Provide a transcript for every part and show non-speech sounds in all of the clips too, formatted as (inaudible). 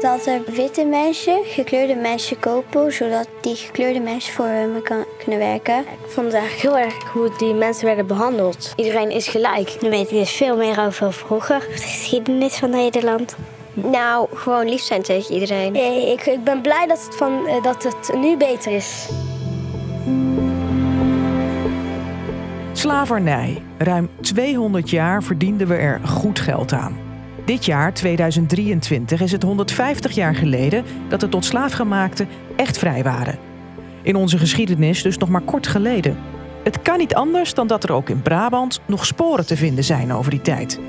dat er witte mensen gekleurde mensen kopen, zodat die gekleurde mensen voor kan, kunnen werken. Ik vond het eigenlijk heel erg hoe die mensen werden behandeld. Iedereen is gelijk. Nu weet ik dus veel meer over vroeger, de geschiedenis van Nederland. Nou, gewoon lief zijn tegen iedereen. Ik, ik ben blij dat het, van, eh, dat het nu beter is. Slavernij. Ruim 200 jaar verdienden we er goed geld aan. Dit jaar, 2023, is het 150 jaar geleden dat de tot slaafgemaakten echt vrij waren. In onze geschiedenis dus nog maar kort geleden. Het kan niet anders dan dat er ook in Brabant nog sporen te vinden zijn over die tijd.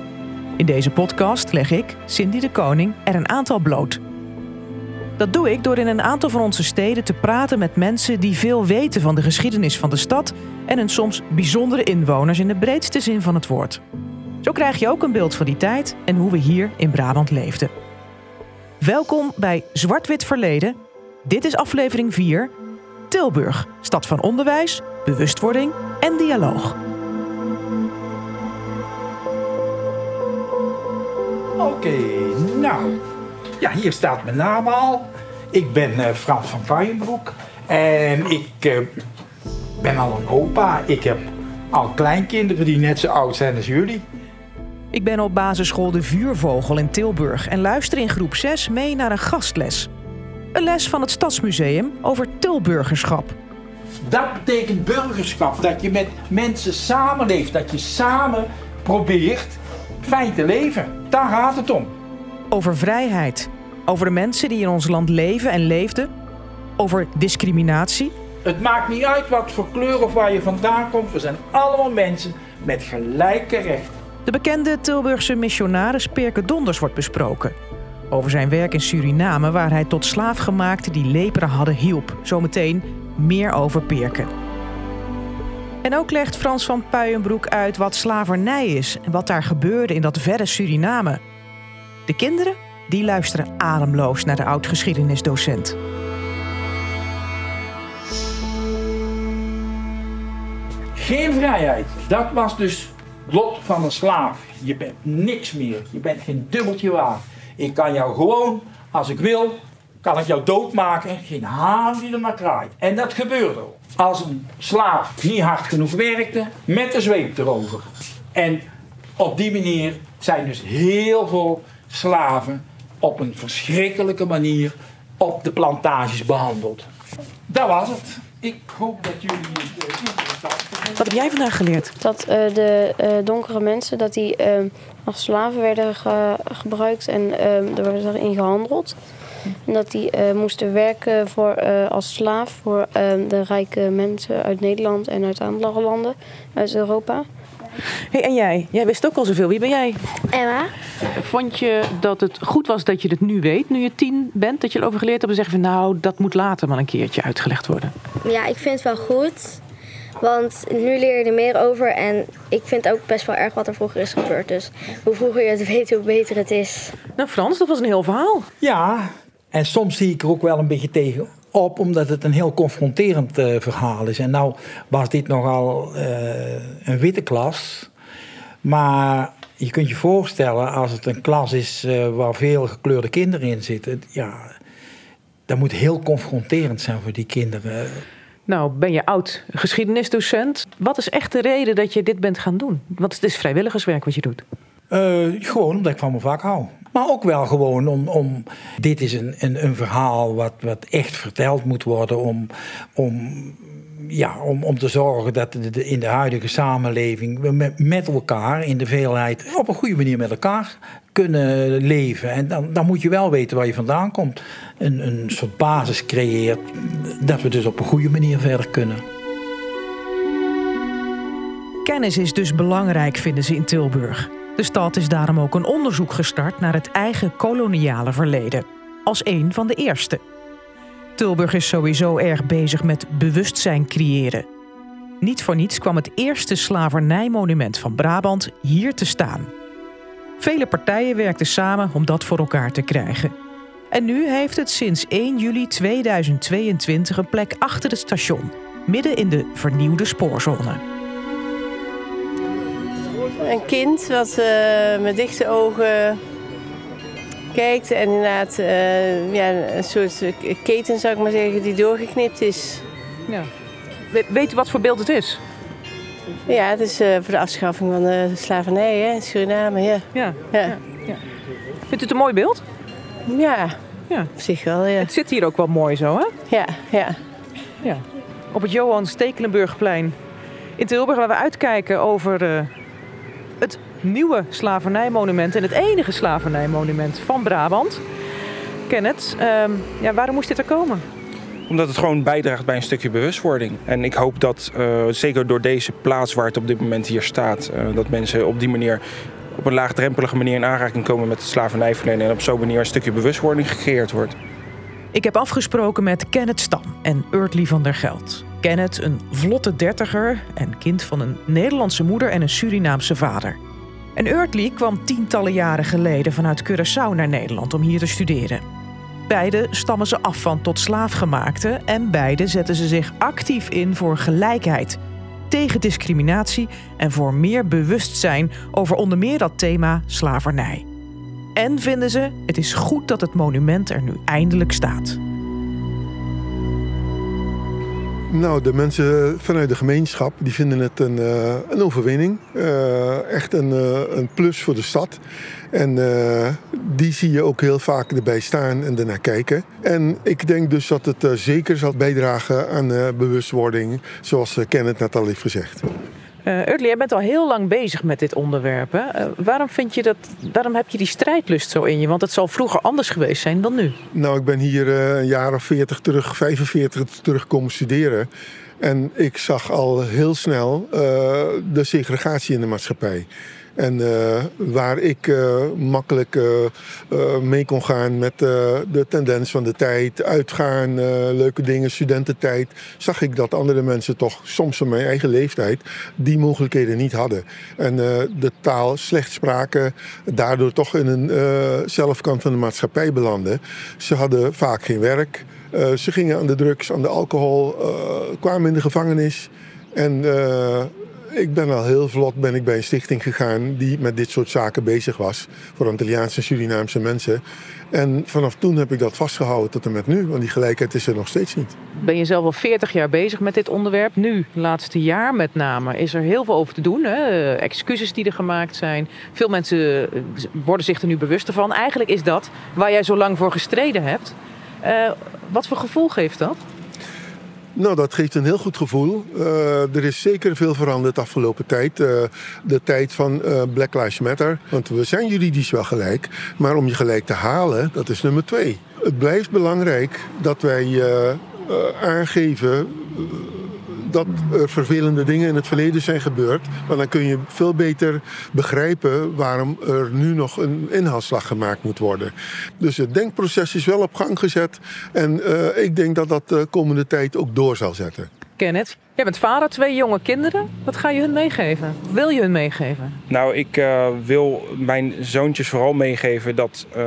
In deze podcast leg ik, Cindy de Koning, er een aantal bloot. Dat doe ik door in een aantal van onze steden te praten met mensen die veel weten van de geschiedenis van de stad en hun soms bijzondere inwoners in de breedste zin van het woord. Zo krijg je ook een beeld van die tijd en hoe we hier in Brabant leefden. Welkom bij Zwart-Wit Verleden. Dit is aflevering 4. Tilburg, stad van onderwijs, bewustwording en dialoog. Oké, nou. Ja, hier staat mijn naam al. Ik ben uh, Frans van Puijenbroek. En ik uh, ben al een opa. Ik heb al kleinkinderen die net zo oud zijn als jullie. Ik ben op basisschool De Vuurvogel in Tilburg en luister in groep 6 mee naar een gastles. Een les van het Stadsmuseum over Tilburgerschap. Dat betekent burgerschap, dat je met mensen samenleeft, dat je samen probeert fijn te leven. Daar gaat het om. Over vrijheid, over de mensen die in ons land leven en leefden, over discriminatie. Het maakt niet uit wat voor kleur of waar je vandaan komt, we zijn allemaal mensen met gelijke rechten. De bekende Tilburgse missionaris Perke Donders wordt besproken. Over zijn werk in Suriname, waar hij tot slaafgemaakten die leperen hadden hielp. Zometeen meer over Perke. En ook legt Frans van Puijenbroek uit wat slavernij is en wat daar gebeurde in dat verre Suriname. De kinderen die luisteren ademloos naar de oud-geschiedenisdocent. Geen vrijheid. Dat was dus lot van een slaaf. Je bent niks meer. Je bent geen dubbeltje waard. Ik kan jou gewoon, als ik wil, kan ik jou doodmaken. Geen haan die er maar kraait. En dat gebeurde ook. Als een slaaf niet hard genoeg werkte, met de zweep erover. En op die manier zijn dus heel veel slaven op een verschrikkelijke manier op de plantages behandeld. Dat was het. Ik hoop dat jullie het uh, interessant vinden. Wat heb jij vandaag geleerd? Dat uh, de uh, donkere mensen dat die, als slaven werden ge gebruikt en er werd erin gehandeld. En dat die moesten werken voor, als slaaf voor de rijke mensen uit Nederland en uit andere landen, uit Europa. Hey, en jij? Jij wist ook al zoveel. Wie ben jij? Emma. Vond je dat het goed was dat je het nu weet, nu je tien bent, dat je erover geleerd hebt en zeggen van nou, dat moet later maar een keertje uitgelegd worden? Ja, ik vind het wel goed. Want nu leer je er meer over en ik vind ook best wel erg wat er vroeger is gebeurd. Dus hoe vroeger je het weet, hoe beter het is. Nou Frans, dat was een heel verhaal. Ja, en soms zie ik er ook wel een beetje tegen op, omdat het een heel confronterend uh, verhaal is. En nou was dit nogal uh, een witte klas. Maar je kunt je voorstellen, als het een klas is uh, waar veel gekleurde kinderen in zitten, ja, dat moet heel confronterend zijn voor die kinderen. Nou, ben je oud geschiedenisdocent. Wat is echt de reden dat je dit bent gaan doen? Want het is vrijwilligerswerk wat je doet. gewoon omdat ik van mijn vak hou. Maar ook wel gewoon om. om dit is een, een, een verhaal wat, wat echt verteld moet worden. Om, om, ja, om, om te zorgen dat in de huidige samenleving we met, met elkaar in de veelheid op een goede manier met elkaar kunnen leven. En dan, dan moet je wel weten waar je vandaan komt. Een, een soort basis creëert dat we dus op een goede manier verder kunnen. Kennis is dus belangrijk, vinden ze in Tilburg. De stad is daarom ook een onderzoek gestart naar het eigen koloniale verleden. Als een van de eerste. Tilburg is sowieso erg bezig met bewustzijn creëren. Niet voor niets kwam het eerste slavernijmonument van Brabant hier te staan. Vele partijen werkten samen om dat voor elkaar te krijgen. En nu heeft het sinds 1 juli 2022 een plek achter het station, midden in de vernieuwde spoorzone. Een kind wat uh, met dichte ogen kijkt en inderdaad uh, ja, een soort keten, zou ik maar zeggen, die doorgeknipt is. Ja. Weet u wat voor beeld het is? Ja, het is uh, voor de afschaffing van de slavernij hè, in Suriname. Ja. Ja. Ja. ja. Vindt u het een mooi beeld? Ja, ja. op zich wel. Ja. Het zit hier ook wel mooi zo, hè? Ja, ja. ja. Op het Johan Stekelenburgplein in Tilburg, waar we uitkijken over uh, het nieuwe slavernijmonument en het enige slavernijmonument van Brabant. Kenneth, um, ja, waarom moest dit er komen? Omdat het gewoon bijdraagt bij een stukje bewustwording. En ik hoop dat, uh, zeker door deze plaats waar het op dit moment hier staat, uh, dat mensen op die manier op een laagdrempelige manier in aanraking komen met het slavernijverlenen en op zo'n manier een stukje bewustwording gecreëerd wordt. Ik heb afgesproken met Kenneth Stam en Urtli van der Geld. Kenneth, een vlotte dertiger en kind van een Nederlandse moeder en een Surinaamse vader. En Urtli kwam tientallen jaren geleden vanuit Curaçao naar Nederland om hier te studeren. Beide stammen ze af van tot slaafgemaakte en beide zetten ze zich actief in voor gelijkheid, tegen discriminatie en voor meer bewustzijn over onder meer dat thema slavernij. En vinden ze, het is goed dat het monument er nu eindelijk staat. Nou, de mensen vanuit de gemeenschap die vinden het een, uh, een overwinning. Uh, echt een, uh, een plus voor de stad. En die zie je ook heel vaak erbij staan en ernaar kijken. En ik denk dus dat het zeker zal bijdragen aan bewustwording, zoals Kenneth net al heeft gezegd. Uh, jij bent al heel lang bezig met dit onderwerp. Hè? Uh, waarom, vind je dat, waarom heb je die strijdlust zo in je? Want het zal vroeger anders geweest zijn dan nu. Nou, ik ben hier uh, een jaar of 40 terug, 45 terug komen studeren. En ik zag al heel snel de segregatie in de maatschappij. En uh, waar ik uh, makkelijk uh, mee kon gaan met de tendens van de tijd, uitgaan, leuke dingen, studententijd, zag ik dat andere mensen toch soms van mijn eigen leeftijd die mogelijkheden niet hadden. En de taal slecht spraken, daardoor toch in een zelfkant van de maatschappij belanden. Ze hadden vaak geen werk. ze gingen aan de drugs, aan de alcohol, kwamen in de gevangenis. En ik ben al heel vlot ben ik bij een stichting gegaan die met dit soort zaken bezig was. Voor Antilliaanse en Surinaamse mensen. En vanaf toen heb ik dat vastgehouden tot en met nu. Want die gelijkheid is er nog steeds niet. Ben je zelf al 40 jaar bezig met dit onderwerp? Nu, laatste jaar met name, is er heel veel over te doen. Hè? Excuses die er gemaakt zijn. Veel mensen eh, worden zich er nu bewuster van. Eigenlijk is dat waar jij zo lang voor gestreden hebt. Uh, wat voor gevoel geeft dat? Nou, dat geeft een heel goed gevoel. Uh, er is zeker veel veranderd de afgelopen tijd. Uh, de tijd van uh, Black Lives Matter. Want we zijn juridisch wel gelijk. Maar om je gelijk te halen, dat is nummer twee. Het blijft belangrijk dat wij aangeven dat er vervelende dingen in het verleden zijn gebeurd. Want dan kun je veel beter begrijpen waarom er nu nog een inhaalslag gemaakt moet worden. Dus het denkproces is wel op gang gezet. En uh, ik denk dat dat de komende tijd ook door zal zetten. Kenneth, jij bent vader, twee jonge kinderen. Wat ga je hun meegeven? Wil je hun meegeven? Nou, ik uh, wil mijn zoontjes vooral meegeven dat, uh,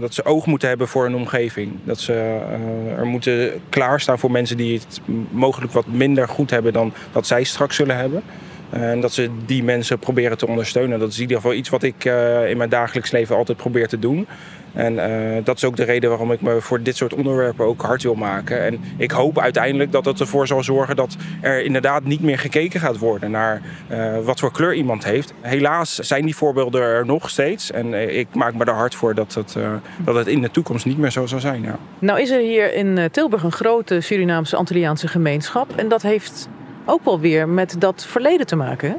dat ze oog moeten hebben voor hun omgeving. Dat ze uh, er moeten klaarstaan voor mensen die het mogelijk wat minder goed hebben dan dat zij straks zullen hebben. En dat ze die mensen proberen te ondersteunen. Dat is in ieder geval iets wat ik in mijn dagelijks leven altijd probeer te doen. En uh, dat is ook de reden waarom ik me voor dit soort onderwerpen ook hard wil maken. En ik hoop uiteindelijk dat het ervoor zal zorgen dat er inderdaad niet meer gekeken gaat worden naar uh, wat voor kleur iemand heeft. Helaas zijn die voorbeelden er nog steeds. En ik maak me er hard voor dat het, dat het in de toekomst niet meer zo zal zijn. Ja. Nou is er hier in Tilburg een grote Surinaamse Antilliaanse gemeenschap. En dat heeft ook wel weer met dat verleden te maken.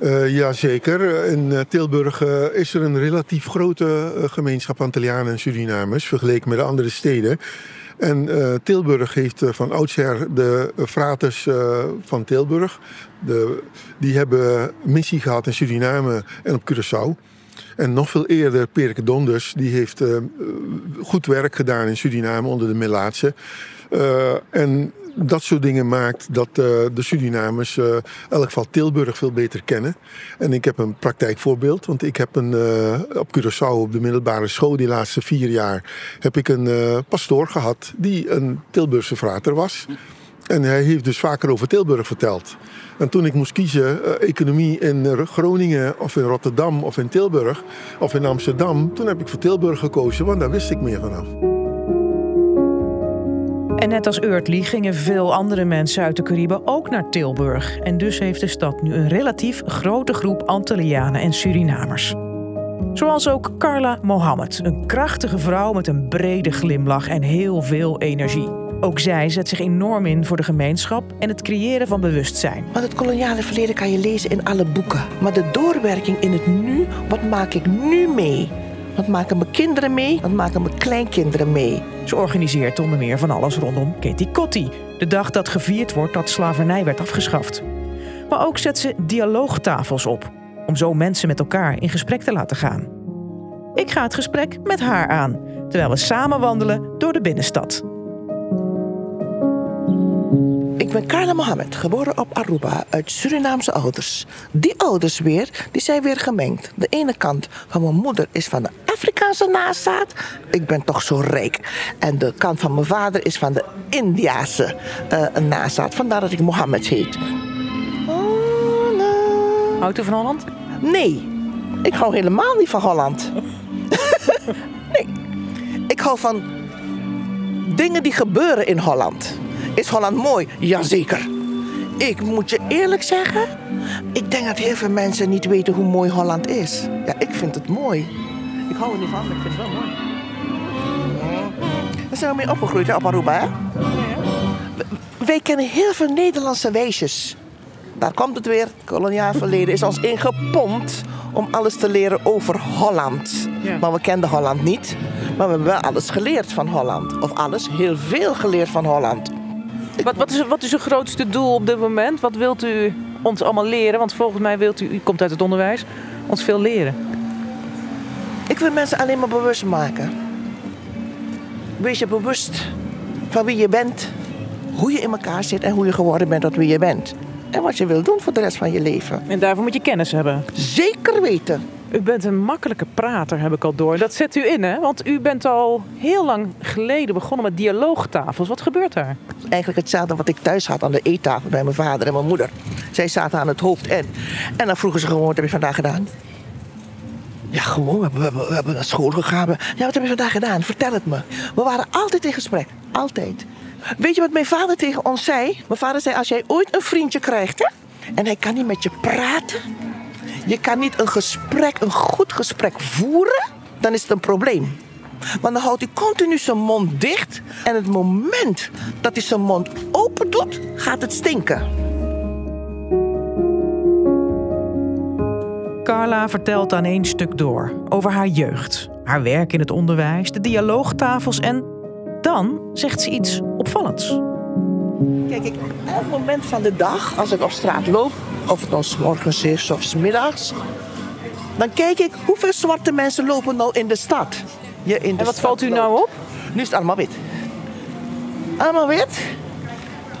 Uh, Jazeker. In uh, Tilburg uh, is er een relatief grote gemeenschap Antillianen en Surinamers vergeleken met de andere steden. En Tilburg heeft van oudsher de fraters van Tilburg. De, die hebben missie gehad in Suriname en op Curaçao. En nog veel eerder Perke Donders, die heeft goed werk gedaan in Suriname onder de Melaatse. En dat soort dingen maakt dat uh, de Surinamers uh, in elk geval Tilburg veel beter kennen. En ik heb een praktijkvoorbeeld, want ik heb een, op Curaçao op de middelbare school die laatste vier jaar heb ik een pastoor gehad die een Tilburgse frater was. En hij heeft dus vaker over Tilburg verteld. En toen ik moest kiezen, economie in Groningen of in Rotterdam of in Tilburg of in Amsterdam, toen heb ik voor Tilburg gekozen, want daar wist ik meer vanaf. En net als Eurtli gingen veel andere mensen uit de Cariben ook naar Tilburg. En dus heeft de stad nu een relatief grote groep Antillianen en Surinamers. Zoals ook Carla Mohammed, een krachtige vrouw met een brede glimlach en heel veel energie. Ook zij zet zich enorm in voor de gemeenschap en het creëren van bewustzijn. Want het koloniale verleden kan je lezen in alle boeken. Maar de doorwerking in het nu, wat maak ik nu mee? Wat maken mijn kinderen mee? Wat maken mijn kleinkinderen mee? Ze organiseert onder meer van alles rondom Katie Kotti, de dag dat gevierd wordt dat slavernij werd afgeschaft. Maar ook zet ze dialoogtafels op, om zo mensen met elkaar in gesprek te laten gaan. Ik ga het gesprek met haar aan, terwijl we samen wandelen door de binnenstad. Ik ben Carla Mohammed, geboren op Aruba uit Surinaamse ouders. Die ouders weer, die zijn weer gemengd. De ene kant van mijn moeder is van de Afrikaanse nazaat. Ik ben toch zo rijk. En de kant van mijn vader is van de Indiase uh, nazaat. Vandaar dat ik Mohammed heet. Houdt u van Holland? Nee, ik hou helemaal niet van Holland. (laughs) nee, ik hou van dingen die gebeuren in Holland. Is Holland mooi? Jazeker. Ik moet je eerlijk zeggen, ik denk dat heel veel mensen niet weten hoe mooi Holland is. Ja, ik vind het mooi. Ik hou er niet van, maar ik vind het wel mooi. Daar zijn we mee opgegroeid hè, op Aruba, hè? Wij kennen heel veel Nederlandse weesjes. Daar komt het weer. Het koloniaal verleden is ons ingepompt om alles te leren over Holland. Maar we kenden Holland niet. Maar we hebben wel alles geleerd van Holland. Of alles, heel veel geleerd van Holland. Wat, wat, is, wat is uw grootste doel op dit moment? Wat wilt u ons allemaal leren? Want volgens mij wilt u, u komt uit het onderwijs, ons veel leren. Ik wil mensen alleen maar bewust maken. Wees je bewust van wie je bent, hoe je in elkaar zit en hoe je geworden bent tot wie je bent. En wat je wil doen voor de rest van je leven. En daarvoor moet je kennis hebben. Zeker weten. U bent een makkelijke prater, heb ik al door. Dat zet u in, hè? Want u bent al heel lang geleden begonnen met dialoogtafels. Wat gebeurt daar? Eigenlijk hetzelfde wat ik thuis had aan de eettafel bij mijn vader en mijn moeder. Zij zaten aan het hoofd en. En dan vroegen ze gewoon, wat heb je vandaag gedaan? Ja, gewoon, we hebben, we hebben, naar school gegaan. Ja, wat heb je vandaag gedaan? Vertel het me. We waren altijd in gesprek. Altijd. Weet je wat mijn vader tegen ons zei? Mijn vader zei, als jij ooit een vriendje krijgt... Hè, en hij kan niet met je praten... Je kan niet een gesprek, een goed gesprek voeren, dan is het een probleem. Want dan houdt hij continu zijn mond dicht. En het moment dat hij zijn mond open doet, gaat het stinken. Carla vertelt aan één stuk door over haar jeugd, haar werk in het onderwijs, de dialoogtafels en dan zegt ze iets opvallends. Kijk, ik, elk moment van de dag, als ik op straat loop, of het nou s morgens is of s middags, dan kijk ik hoeveel zwarte mensen lopen nou in de stad. Je in de en wat valt u nou op? Nu is het allemaal wit. Allemaal wit.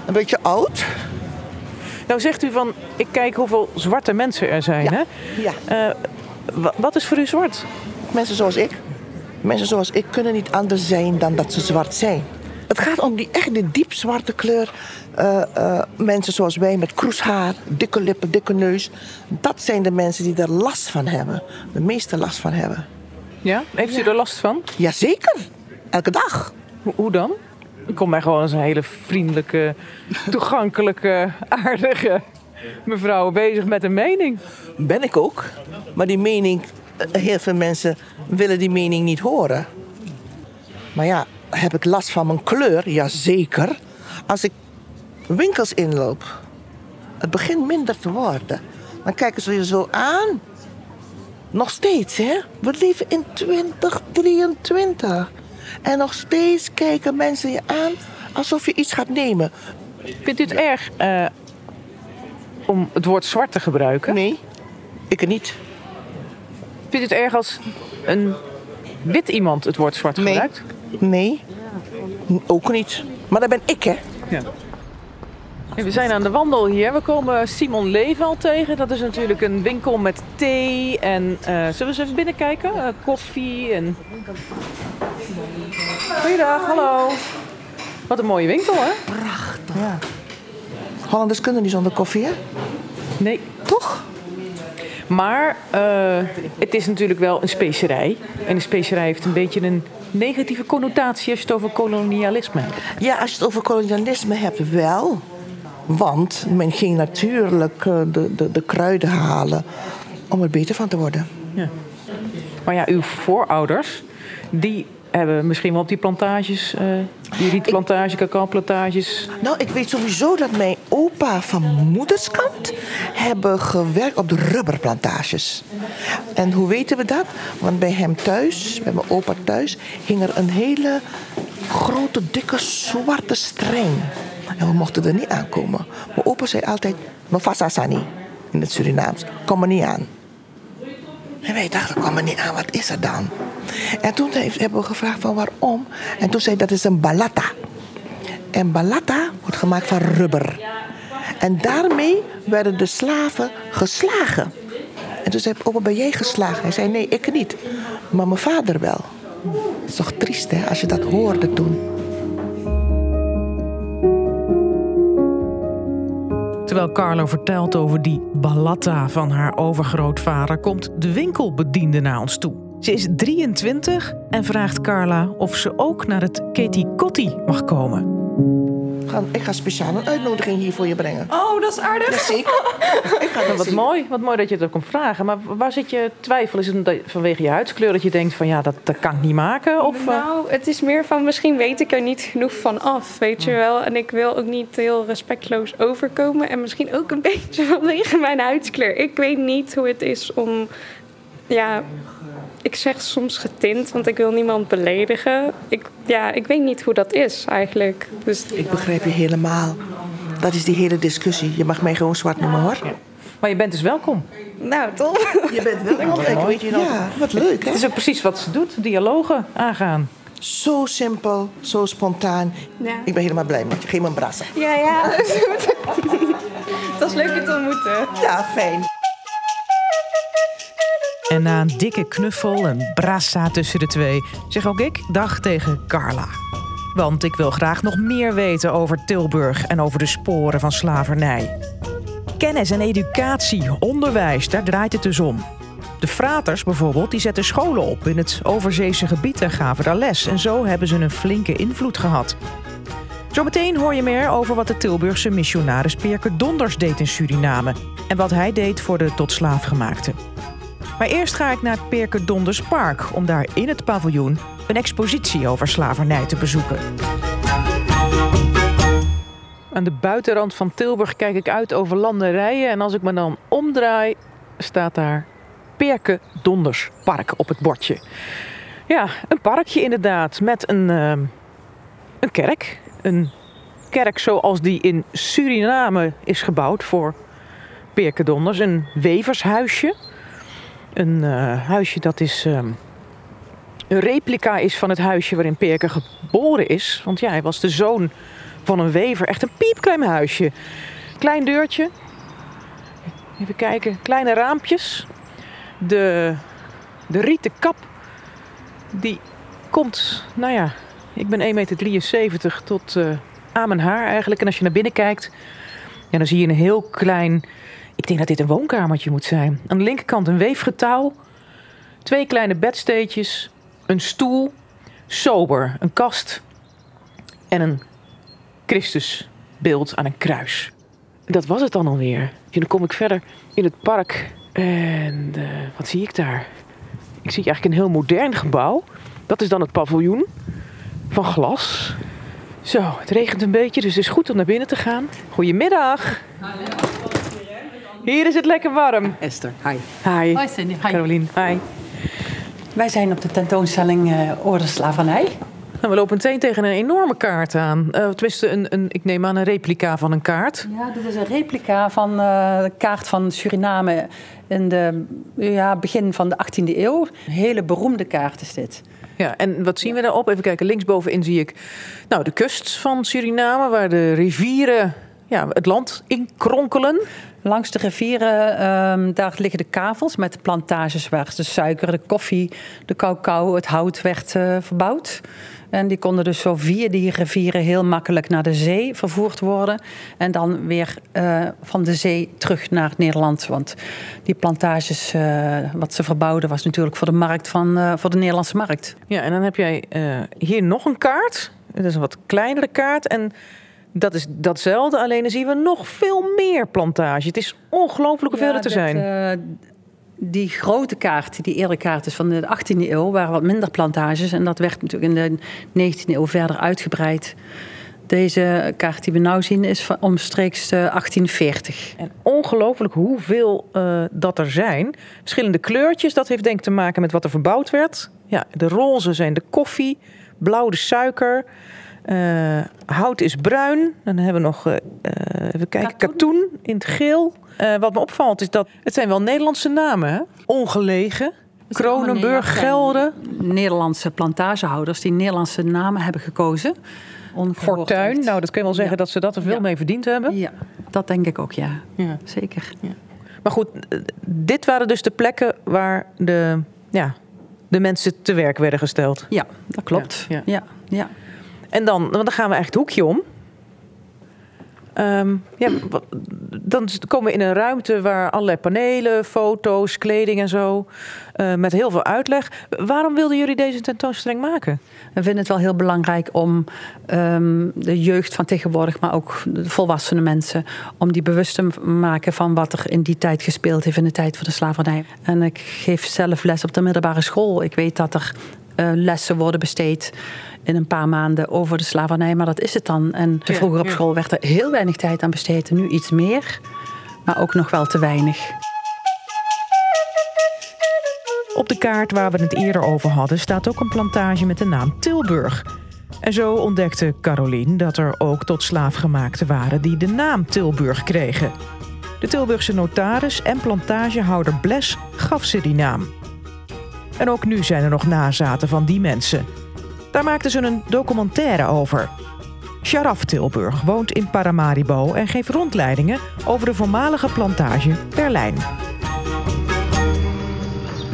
Een beetje oud. Nou zegt u van, ik kijk hoeveel zwarte mensen er zijn. Ja. Hè? ja. Uh, wat is voor u zwart? Mensen zoals ik. Mensen zoals ik kunnen niet anders zijn dan dat ze zwart zijn. Het gaat om die echt die diep zwarte kleur. Uh, uh, mensen zoals wij met kroeshaar, dikke lippen, dikke neus. Dat zijn de mensen die er last van hebben. De meeste last van hebben. Ja? Heeft u er last van? Jazeker. Elke dag. Ho hoe dan? Ik kom mij gewoon als een hele vriendelijke, toegankelijke, aardige mevrouw bezig met een mening. Ben ik ook. Maar die mening, heel veel mensen willen die mening niet horen. Maar ja, heb ik last van mijn kleur? Jazeker. Als ik winkels inloop, het begint minder te worden. Dan kijken ze je zo aan. Nog steeds, hè? We leven in 2023. En nog steeds kijken mensen je aan alsof je iets gaat nemen. Vindt u het erg uh, om het woord zwart te gebruiken? Nee, ik niet. Vindt u het erg als een wit iemand het woord zwart gebruikt? Nee, ook niet. Maar dat ben ik, hè? Ja. We zijn aan de wandel hier. We komen Simon Level tegen. Dat is natuurlijk een winkel met thee en... Uh, zullen we eens even binnenkijken? Uh, koffie en... Goeiedag, hallo. Wat een mooie winkel, hè? Prachtig. Ja. Hollanders kunnen niet zonder koffie, hè? Nee. Toch? Maar eh, het is natuurlijk wel een specerij. En een specerij heeft een beetje een negatieve connotatie als je het over kolonialisme hebt. Ja, als je het over kolonialisme hebt, wel. Want men ging natuurlijk eh, de, de, de kruiden halen om er beter van te worden. Ja. Maar ja, uw voorouders, die hebben misschien wel op die plantages, uh, die rietplantage, cacaoplantages. Nou, ik weet sowieso dat mijn opa van moederskant hebben gewerkt op de rubberplantages. En hoe weten we dat? Want bij hem thuis, bij mijn opa thuis, hing er een hele grote, dikke, zwarte streng. En we mochten er niet aankomen. Mijn opa zei altijd, no fasasani, in het Surinaams. Kom er niet aan. En wij dachten, kom er niet aan, wat is er dan? En toen hebben we gevraagd van waarom. En toen zei dat is een balata. En balata wordt gemaakt van rubber. En daarmee werden de slaven geslagen. En toen zei opa, ben jij geslagen? Hij zei, nee, ik niet. Maar mijn vader wel. Dat is toch triest, hè, als je dat hoorde toen. Terwijl Carlo vertelt over die balatta van haar overgrootvader, komt de winkelbediende naar ons toe. Ze is 23 en vraagt Carla of ze ook naar het Katie Kotti mag komen. Ik ga speciaal een uitnodiging hier voor je brengen. Oh, dat is aardig. Jazeker. (laughs) Ik ga dat wat mooi, wat mooi dat je het ook komt vragen. Maar waar zit je twijfel? Is het vanwege je huidskleur dat je denkt van ja, dat, dat kan ik niet maken? Of, nou, het is meer van misschien weet ik er niet genoeg van af, weet je wel. En ik wil ook niet heel respectloos overkomen. En misschien ook een (laughs) beetje vanwege mijn huidskleur. Ik weet niet hoe het is om ja, ik zeg soms getint, want ik wil niemand beledigen. Ik, ja, ik weet niet hoe dat is eigenlijk. Dus... Ik begrijp je helemaal. Dat is die hele discussie. Je mag mij gewoon zwart noemen hoor. Maar je bent dus welkom. Nou, toch? Je bent welkom. Ik weet je nog. Ja, wat leuk hè? Het is ook precies wat ze doet. Dialogen aangaan. Zo simpel, zo spontaan. Ja. Ik ben helemaal blij met je. Geef me een brassen. Ja, ja. (laughs) dat is leuk je te ontmoeten. Ja, fijn. En na een dikke knuffel en brassa tussen de twee, zeg ook ik dag tegen Carla. Want ik wil graag nog meer weten over Tilburg en over de sporen van slavernij. Kennis en educatie, onderwijs, daar draait het dus om. De fraters bijvoorbeeld, die zetten scholen op in het overzeese gebied en gaven daar les. En zo hebben ze een flinke invloed gehad. Zometeen hoor je meer over wat de Tilburgse missionaris Perke Donders deed in Suriname. En wat hij deed voor de tot slaaf gemaakte. Maar eerst ga ik naar het Perke Donders Park om daar in het paviljoen een expositie over slavernij te bezoeken. Aan de buitenrand van Tilburg kijk ik uit over landerijen en als ik me dan omdraai, staat daar Perke Donders Park op het bordje. Ja, een parkje inderdaad met een, uh, een kerk. Een kerk zoals die in Suriname is gebouwd voor Perke Donders. Een wevershuisje. Een uh, huisje dat is uh, een replica is van het huisje waarin Perke geboren is. Want ja, hij was de zoon van een wever. Echt een piepklein huisje. Klein deurtje. Even kijken. Kleine raampjes. De, de rieten kap. Die komt, nou ja, ik ben 1,73 meter tot uh, aan mijn haar eigenlijk. En als je naar binnen kijkt, dan zie je een heel klein ik denk dat dit een woonkamertje moet zijn. Aan de linkerkant een weefgetouw. Twee kleine bedsteetjes. Een stoel. Sober. Een kast. En een Christusbeeld aan een kruis. Dat was het dan alweer. En dan kom ik verder in het park. En uh, wat zie ik daar? Ik zie eigenlijk een heel modern gebouw. Dat is dan het paviljoen. Van glas. Zo, het regent een beetje, dus het is goed om naar binnen te gaan. Goedemiddag. Hier is het lekker warm. Esther, hi. Hi. Hoi Cindy. Hi. Carolien, hi. Wij zijn op de tentoonstelling uh, Orde Slavernij. Nou, we lopen meteen tegen een enorme kaart aan. Uh, tenminste, een, een, ik neem aan een replica van een kaart. Ja, dit is een replica van uh, de kaart van Suriname in de ja, begin van de 18e eeuw. Een hele beroemde kaart is dit. Ja, en wat zien we daarop? Even kijken, linksbovenin zie ik nou, de kust van Suriname, waar de rivieren ja, het land inkronkelen. Langs de rivieren, ehm, daar liggen de kavels met de plantages waar de suiker, de koffie, de cacao, het hout werd eh, verbouwd. En die konden dus zo via die rivieren heel makkelijk naar de zee vervoerd worden. En dan weer eh, van de zee terug naar Nederland. Want die plantages, eh, wat ze verbouwden, was natuurlijk voor de markt van voor de Nederlandse markt. Ja, en dan heb jij hier nog een kaart. Dat is een wat kleinere kaart. En dat is datzelfde, alleen dan zien we nog veel meer plantage. Het is ongelooflijk hoeveel Ja, er te dat, zijn. eh, die grote kaart, die eerdere kaart is van de 18e eeuw, waren wat minder plantages. En dat werd natuurlijk in de 19e eeuw verder uitgebreid. Deze kaart die we nu zien is van omstreeks eh, 1840. En ongelooflijk hoeveel eh, dat er zijn. Verschillende kleurtjes, dat heeft denk ik te maken met wat er verbouwd werd. Ja, de roze zijn de koffie, blauw de suiker. Eh, hout is bruin. Dan hebben we nog, eh, even kijken, katoen. in het geel. Wat me opvalt is dat het zijn wel Nederlandse namen. Hè? Ongelegen, Kronenburg, Gelre. Nederlandse plantagehouders die Nederlandse namen hebben gekozen. Fortuin, nou dat kun je wel zeggen dat ze dat er veel Ja. mee verdiend hebben. Ja, dat denk ik ook, ja. Ja. Zeker. Maar goed, dit waren dus de plekken waar de, ja, de mensen te werk werden gesteld. Ja, dat klopt. Ja, ja. En dan, want dan gaan we eigenlijk het hoekje om. Ehm, ja, dan komen we in een ruimte waar allerlei panelen, foto's, kleding en zo, eh, met heel veel uitleg. Waarom wilden jullie deze tentoonstelling maken? We vinden het wel heel belangrijk om ehm, de jeugd van tegenwoordig, maar ook de volwassene mensen, om die bewust te maken van wat er in die tijd gespeeld heeft, in de tijd van de slavernij. En ik geef zelf les op de middelbare school. Ik weet dat er eh, lessen worden besteed in een paar maanden over de slavernij, maar dat is het dan. En Ja, vroeger op ja. school werd er heel weinig tijd aan besteed, nu iets meer, maar ook nog wel te weinig. Op de kaart waar we het eerder over hadden staat ook een plantage met de naam Tilburg. En zo ontdekte Carolien dat er ook tot slaafgemaakten waren die de naam Tilburg kregen. De Tilburgse notaris en plantagehouder Bles gaf ze die naam. En ook nu zijn er nog nazaten van die mensen. Daar maakten ze een documentaire over. Sharaf Tilburg woont in Paramaribo en geeft rondleidingen over de voormalige plantage Berlijn.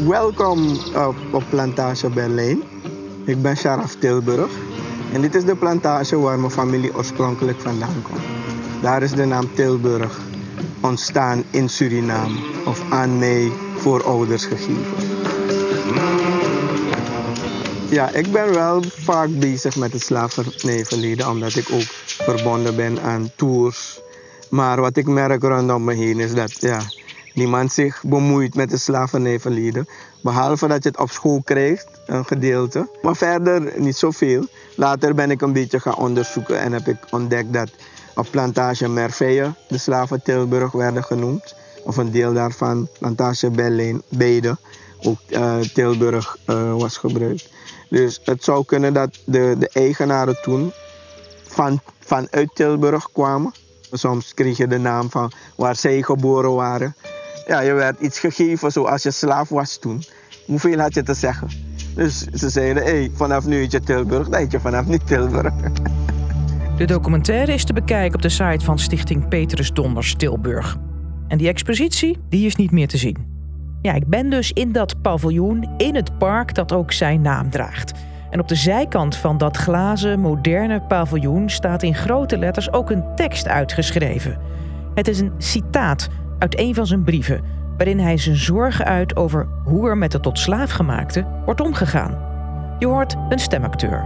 Welkom op, Plantage Berlijn. Ik ben Sharaf Tilburg. En dit is de plantage waar mijn familie oorspronkelijk vandaan komt. Daar is de naam Tilburg ontstaan in Suriname. Of aan mij voorouders gegeven. Ja, ik ben wel vaak bezig met het slavernijverleden. Omdat ik ook verbonden ben aan tours. Maar wat ik merk rondom me heen is dat ja, niemand zich bemoeit met het slavernijverleden. Behalve dat je het op school krijgt, een gedeelte. Maar verder niet zoveel. Later ben ik een beetje gaan onderzoeken en heb ik ontdekt dat op plantage Merveille de slaven Tilburg werden genoemd. Of een deel daarvan, plantage Berlijn, beide, ook eh, Tilburg eh, was gebruikt. Dus het zou kunnen dat de, de eigenaren toen van, vanuit Tilburg kwamen. Soms kreeg je de naam van waar zij geboren waren. Ja, je werd iets gegeven zoals je slaaf was toen. Hoeveel had je te zeggen? Dus ze zeiden, hey, vanaf nu heet je Tilburg, dan je vanaf nu Tilburg. (laughs) De documentaire is te bekijken op de site van Stichting Petrus Donders Tilburg. En die expositie, die is niet meer te zien. Ja, ik ben dus in dat paviljoen in het park dat ook zijn naam draagt. En op de zijkant van dat glazen, moderne paviljoen staat in grote letters ook een tekst uitgeschreven. Het is een citaat uit een van zijn brieven, waarin hij zijn zorgen uit over hoe er met de tot slaafgemaakte wordt omgegaan. Je hoort een stemacteur.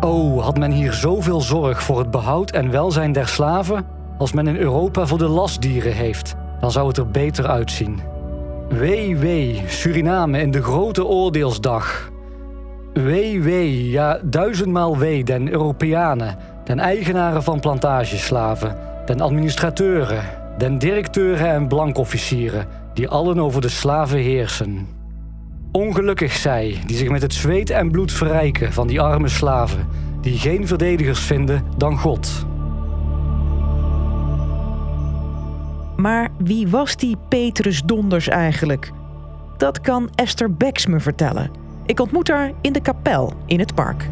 Oh, had men hier zoveel zorg voor het behoud en welzijn der slaven als men in Europa voor de lastdieren heeft, dan zou het er beter uitzien. Wee, wee, Suriname in de grote oordeelsdag. Wee, wee, ja, duizendmaal wee den Europeanen, den eigenaren van plantageslaven, den administrateuren, den directeuren en blankofficieren, die allen over de slaven heersen. Ongelukkig zij die zich met het zweet en bloed verrijken van die arme slaven, die geen verdedigers vinden dan God. Maar wie was die Petrus Donders eigenlijk? Dat kan Esther Becks me vertellen. Ik ontmoet haar in de kapel in het park.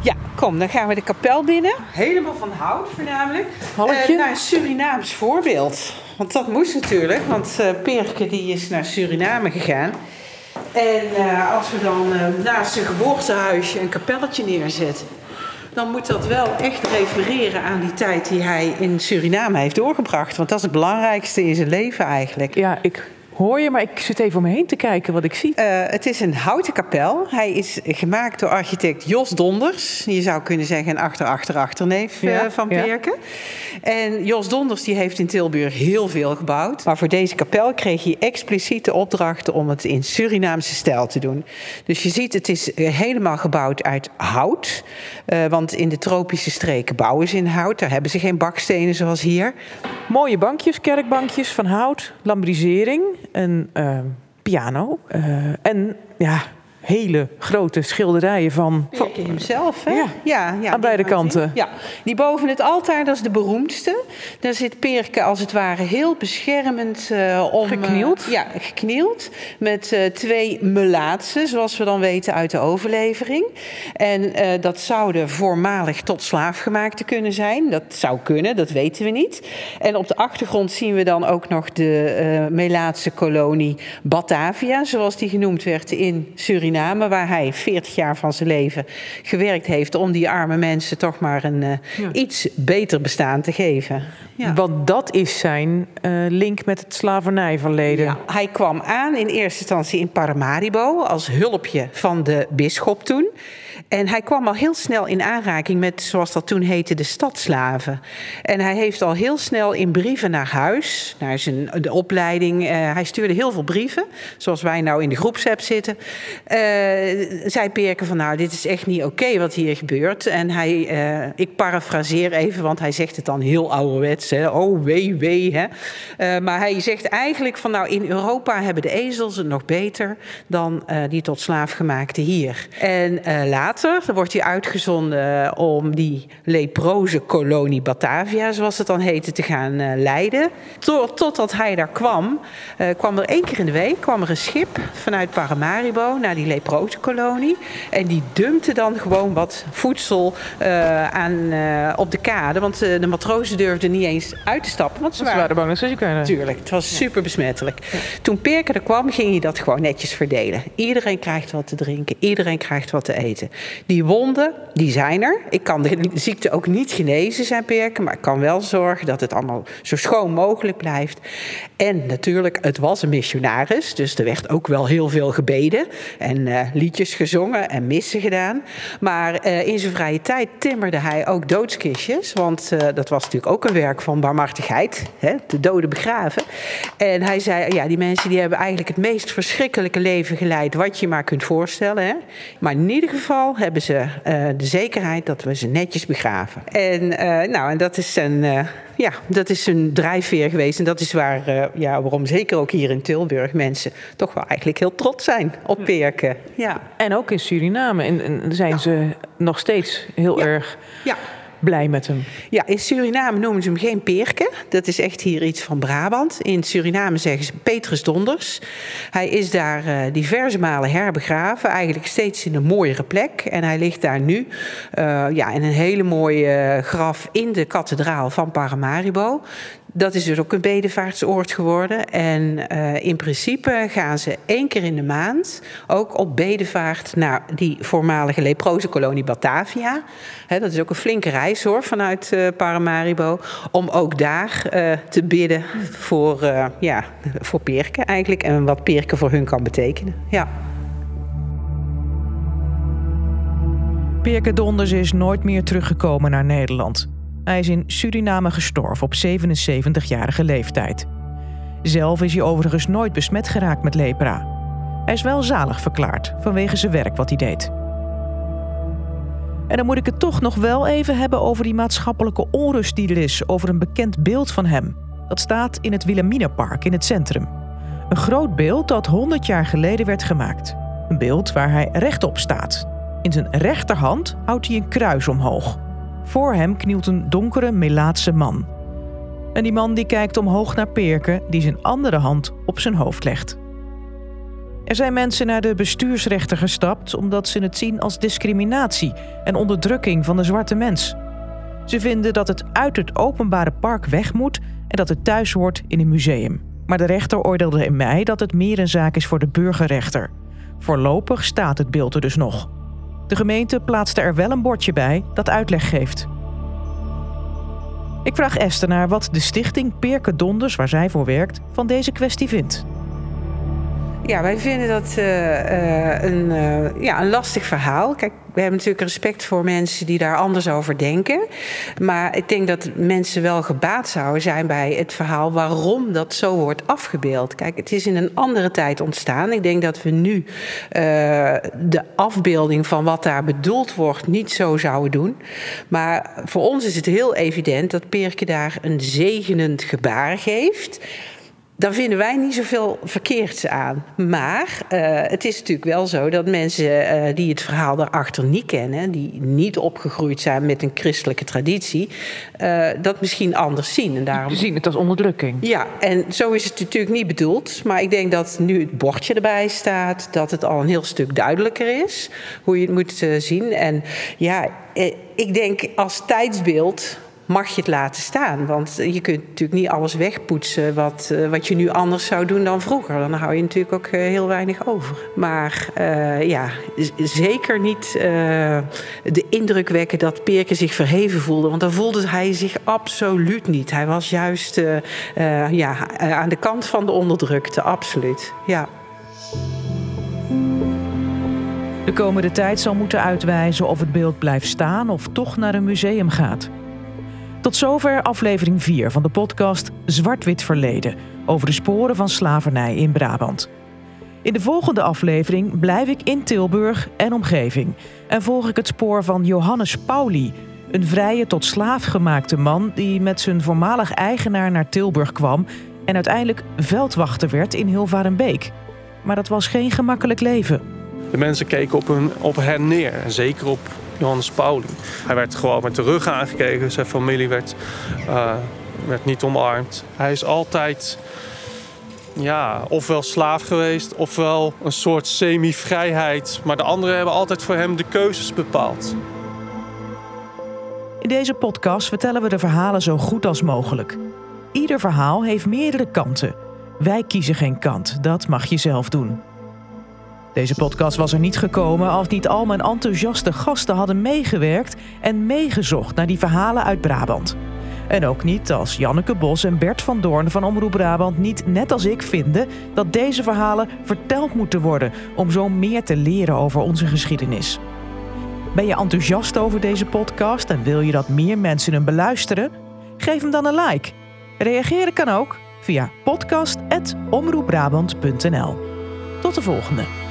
Ja, kom, dan gaan we de kapel binnen. Helemaal van hout voornamelijk. Halletje? Uh, naar een Surinaams voorbeeld. Want dat moest natuurlijk, want uh, Perke die is naar Suriname gegaan. En uh, als we dan naast zijn geboortehuisje een kapelletje neerzetten... dan moet dat wel echt refereren aan die tijd die hij in Suriname heeft doorgebracht. Want dat is het belangrijkste in zijn leven eigenlijk. Ja, ik hoor je, maar ik zit even om me heen te kijken wat ik zie. Uh, het is een houten kapel. Hij is gemaakt door architect Jos Donders. Je zou kunnen zeggen een achter-achter-achterneef ja, uh, van Perken. Ja. En Jos Donders die heeft in Tilburg heel veel gebouwd. Maar voor deze kapel kreeg hij expliciet de opdracht om het in Surinaamse stijl te doen. Dus je ziet, het is helemaal gebouwd uit hout. Uh, want in de tropische streken bouwen ze in hout. Daar hebben ze geen bakstenen zoals hier. Mooie bankjes, kerkbankjes van hout, lambrisering een uh, piano. Uh, en ja, hele grote schilderijen van. Perke hemzelf, hè? Ja, ja, ja aan beide kanten. Ja, die boven het altaar, dat is de beroemdste. Daar zit Perke als het ware heel beschermend uh, om. Geknield? ja, geknield. Met uh, twee melaatsen, zoals we dan weten uit de overlevering. En dat zouden voormalig tot slaafgemaakte kunnen zijn. Dat zou kunnen, dat weten we niet. En op de achtergrond zien we dan ook nog de Melaatse kolonie Batavia, zoals die genoemd werd in Suriname. Suriname, waar hij 40 jaar van zijn leven gewerkt heeft om die arme mensen toch maar een uh, ja. iets beter bestaan te geven. Ja. Want dat is zijn uh, link met het slavernijverleden. Ja, hij kwam aan in eerste instantie in Paramaribo als hulpje van de bisschop toen. En hij kwam al heel snel in aanraking met, zoals dat toen heette, de stadslaven. En hij heeft al heel snel in brieven naar huis, naar zijn de opleiding. Uh, hij stuurde heel veel brieven, zoals wij nou in de groepsapp zitten. Uh, zei Perke van, nou, dit is echt niet oké wat hier gebeurt. En hij, uh, ik parafraseer even, want hij zegt het dan heel ouderwets. Hè? Oh, wee, wee. Hè? maar hij zegt eigenlijk van, nou, in Europa hebben de ezels het nog beter dan die tot slaafgemaakte hier. En later dan wordt hij uitgezonden om die leproze kolonie Batavia, zoals het dan heette, te gaan uh, leiden. Tot, totdat hij daar kwam, uh, kwam er één keer in de week kwam er een schip vanuit Paramaribo naar die leproze kolonie. En die dumpte dan gewoon wat voedsel uh, aan, op de kade. Want de matrozen durfden niet eens uit te stappen. Want ze waren, waren bang dat ze ziek werden. Tuurlijk, het was super besmettelijk. Ja. Toen Perke er kwam, ging hij dat gewoon netjes verdelen. Iedereen krijgt wat te drinken, iedereen krijgt wat te eten. Die wonden, die zijn er. Ik kan de ziekte ook niet genezen, zijn Perken, maar ik kan wel zorgen dat het allemaal zo schoon mogelijk blijft. En natuurlijk, het was een missionaris, dus er werd ook wel heel veel gebeden en uh, liedjes gezongen en missen gedaan. Maar uh, in zijn vrije tijd timmerde hij ook doodskistjes, want uh, dat was natuurlijk ook een werk van barmhartigheid, hè, de doden begraven. En hij zei, ja, die mensen die hebben eigenlijk het meest verschrikkelijke leven geleid wat je maar kunt voorstellen. Hè. Maar in ieder geval hebben ze uh, de zekerheid dat we ze netjes begraven. En, uh, nou, en dat is een. Uh, ja, dat is een drijfveer geweest. En dat is waar, ja, waarom zeker ook hier in Tilburg mensen toch wel eigenlijk heel trots zijn op Perken. Ja. En ook in Suriname en, en zijn ja. ze nog steeds heel ja. erg. Ja blij met hem. Ja, in Suriname noemen ze hem geen Perke. Dat is echt hier iets van Brabant. In Suriname zeggen ze Petrus Donders. Hij is daar uh, diverse malen herbegraven. Eigenlijk steeds in een mooiere plek. En hij ligt daar nu uh, ja, in een hele mooie graf in de kathedraal van Paramaribo. Dat is dus ook een bedevaartsoord geworden. En uh, in principe gaan ze één keer in de maand ook op bedevaart naar die voormalige leprozenkolonie Batavia. Dat is ook een flinke reis hoor, vanuit uh, Paramaribo. Om ook daar uh, te bidden voor, ja, voor Perken eigenlijk. En wat Perken voor hun kan betekenen. Ja. Perke Donders is nooit meer teruggekomen naar Nederland. Hij is in Suriname gestorven op 77-jarige leeftijd. Zelf is hij overigens nooit besmet geraakt met lepra. Hij is wel zalig verklaard vanwege zijn werk wat hij deed. En dan moet ik het toch nog wel even hebben over die maatschappelijke onrust die er is over een bekend beeld van hem. Dat staat in het Wilhelminapark in het centrum. Een groot beeld dat 100 jaar geleden werd gemaakt. Een beeld waar hij rechtop staat. In zijn rechterhand houdt hij een kruis omhoog. Voor hem knielt een donkere Melaatse man. En die man die kijkt omhoog naar Perke, die zijn andere hand op zijn hoofd legt. Er zijn mensen naar de bestuursrechter gestapt omdat ze het zien als discriminatie en onderdrukking van de zwarte mens. Ze vinden dat het uit het openbare park weg moet en dat het thuis hoort in een museum. Maar de rechter oordeelde in mei dat het meer een zaak is voor de burgerrechter. Voorlopig staat het beeld er dus nog. De gemeente plaatste er wel een bordje bij dat uitleg geeft. Ik vraag Esther naar wat de stichting Peerke Donders, waar zij voor werkt, van deze kwestie vindt. Ja, wij vinden dat uh, uh, een, uh, ja, een lastig verhaal. Kijk, we hebben natuurlijk respect voor mensen die daar anders over denken. Maar ik denk dat mensen wel gebaat zouden zijn bij het verhaal waarom dat zo wordt afgebeeld. Kijk, het is in een andere tijd ontstaan. Ik denk dat we nu de afbeelding van wat daar bedoeld wordt niet zo zouden doen. Maar voor ons is het heel evident dat Perke daar een zegenend gebaar geeft dan vinden wij niet zoveel verkeerds aan. Maar uh, het is natuurlijk wel zo dat mensen uh, die het verhaal daarachter niet kennen, die niet opgegroeid zijn met een christelijke traditie, uh, dat misschien anders zien. En daarom... zien het als onderdrukking. Ja, en zo is het natuurlijk niet bedoeld. Maar ik denk dat nu het bordje erbij staat, dat het al een heel stuk duidelijker is hoe je het moet zien. En ja, ik denk als tijdsbeeld mag je het laten staan. Want je kunt natuurlijk niet alles wegpoetsen wat, uh, wat je nu anders zou doen dan vroeger. Dan hou je natuurlijk ook uh, heel weinig over. Maar uh, ja, zeker niet de indruk wekken dat Peerke zich verheven voelde. Want dan voelde hij zich absoluut niet. Hij was juist ja, aan de kant van de onderdrukte, absoluut. Ja. De komende tijd zal moeten uitwijzen of het beeld blijft staan of toch naar een museum gaat. Tot zover aflevering 4 van de podcast Zwart-Wit Verleden over de sporen van slavernij in Brabant. In de volgende aflevering blijf ik in Tilburg en omgeving en volg ik het spoor van Johannes Pauli, een vrije tot slaaf gemaakte man die met zijn voormalig eigenaar naar Tilburg kwam en uiteindelijk veldwachter werd in Hilvarenbeek. Maar dat was geen gemakkelijk leven. De mensen keken op, hun, op hen neer, zeker op Johannes Pauli. Hij werd gewoon met de rug aangekeken. Zijn familie werd, uh, werd niet omarmd. Hij is altijd ja, ofwel slaaf geweest, ofwel een soort semi-vrijheid. Maar de anderen hebben altijd voor hem de keuzes bepaald. In deze podcast vertellen we de verhalen zo goed als mogelijk. Ieder verhaal heeft meerdere kanten. Wij kiezen geen kant, dat mag je zelf doen. Deze podcast was er niet gekomen als niet al mijn enthousiaste gasten hadden meegewerkt en meegezocht naar die verhalen uit Brabant. En ook niet als Janneke Bos en Bert van Doorn van Omroep Brabant niet net als ik vinden dat deze verhalen verteld moeten worden om zo meer te leren over onze geschiedenis. Ben je enthousiast over deze podcast en wil je dat meer mensen hem beluisteren? Geef hem dan een like. Reageren kan ook via podcast.omroepbrabant.nl. Tot de volgende.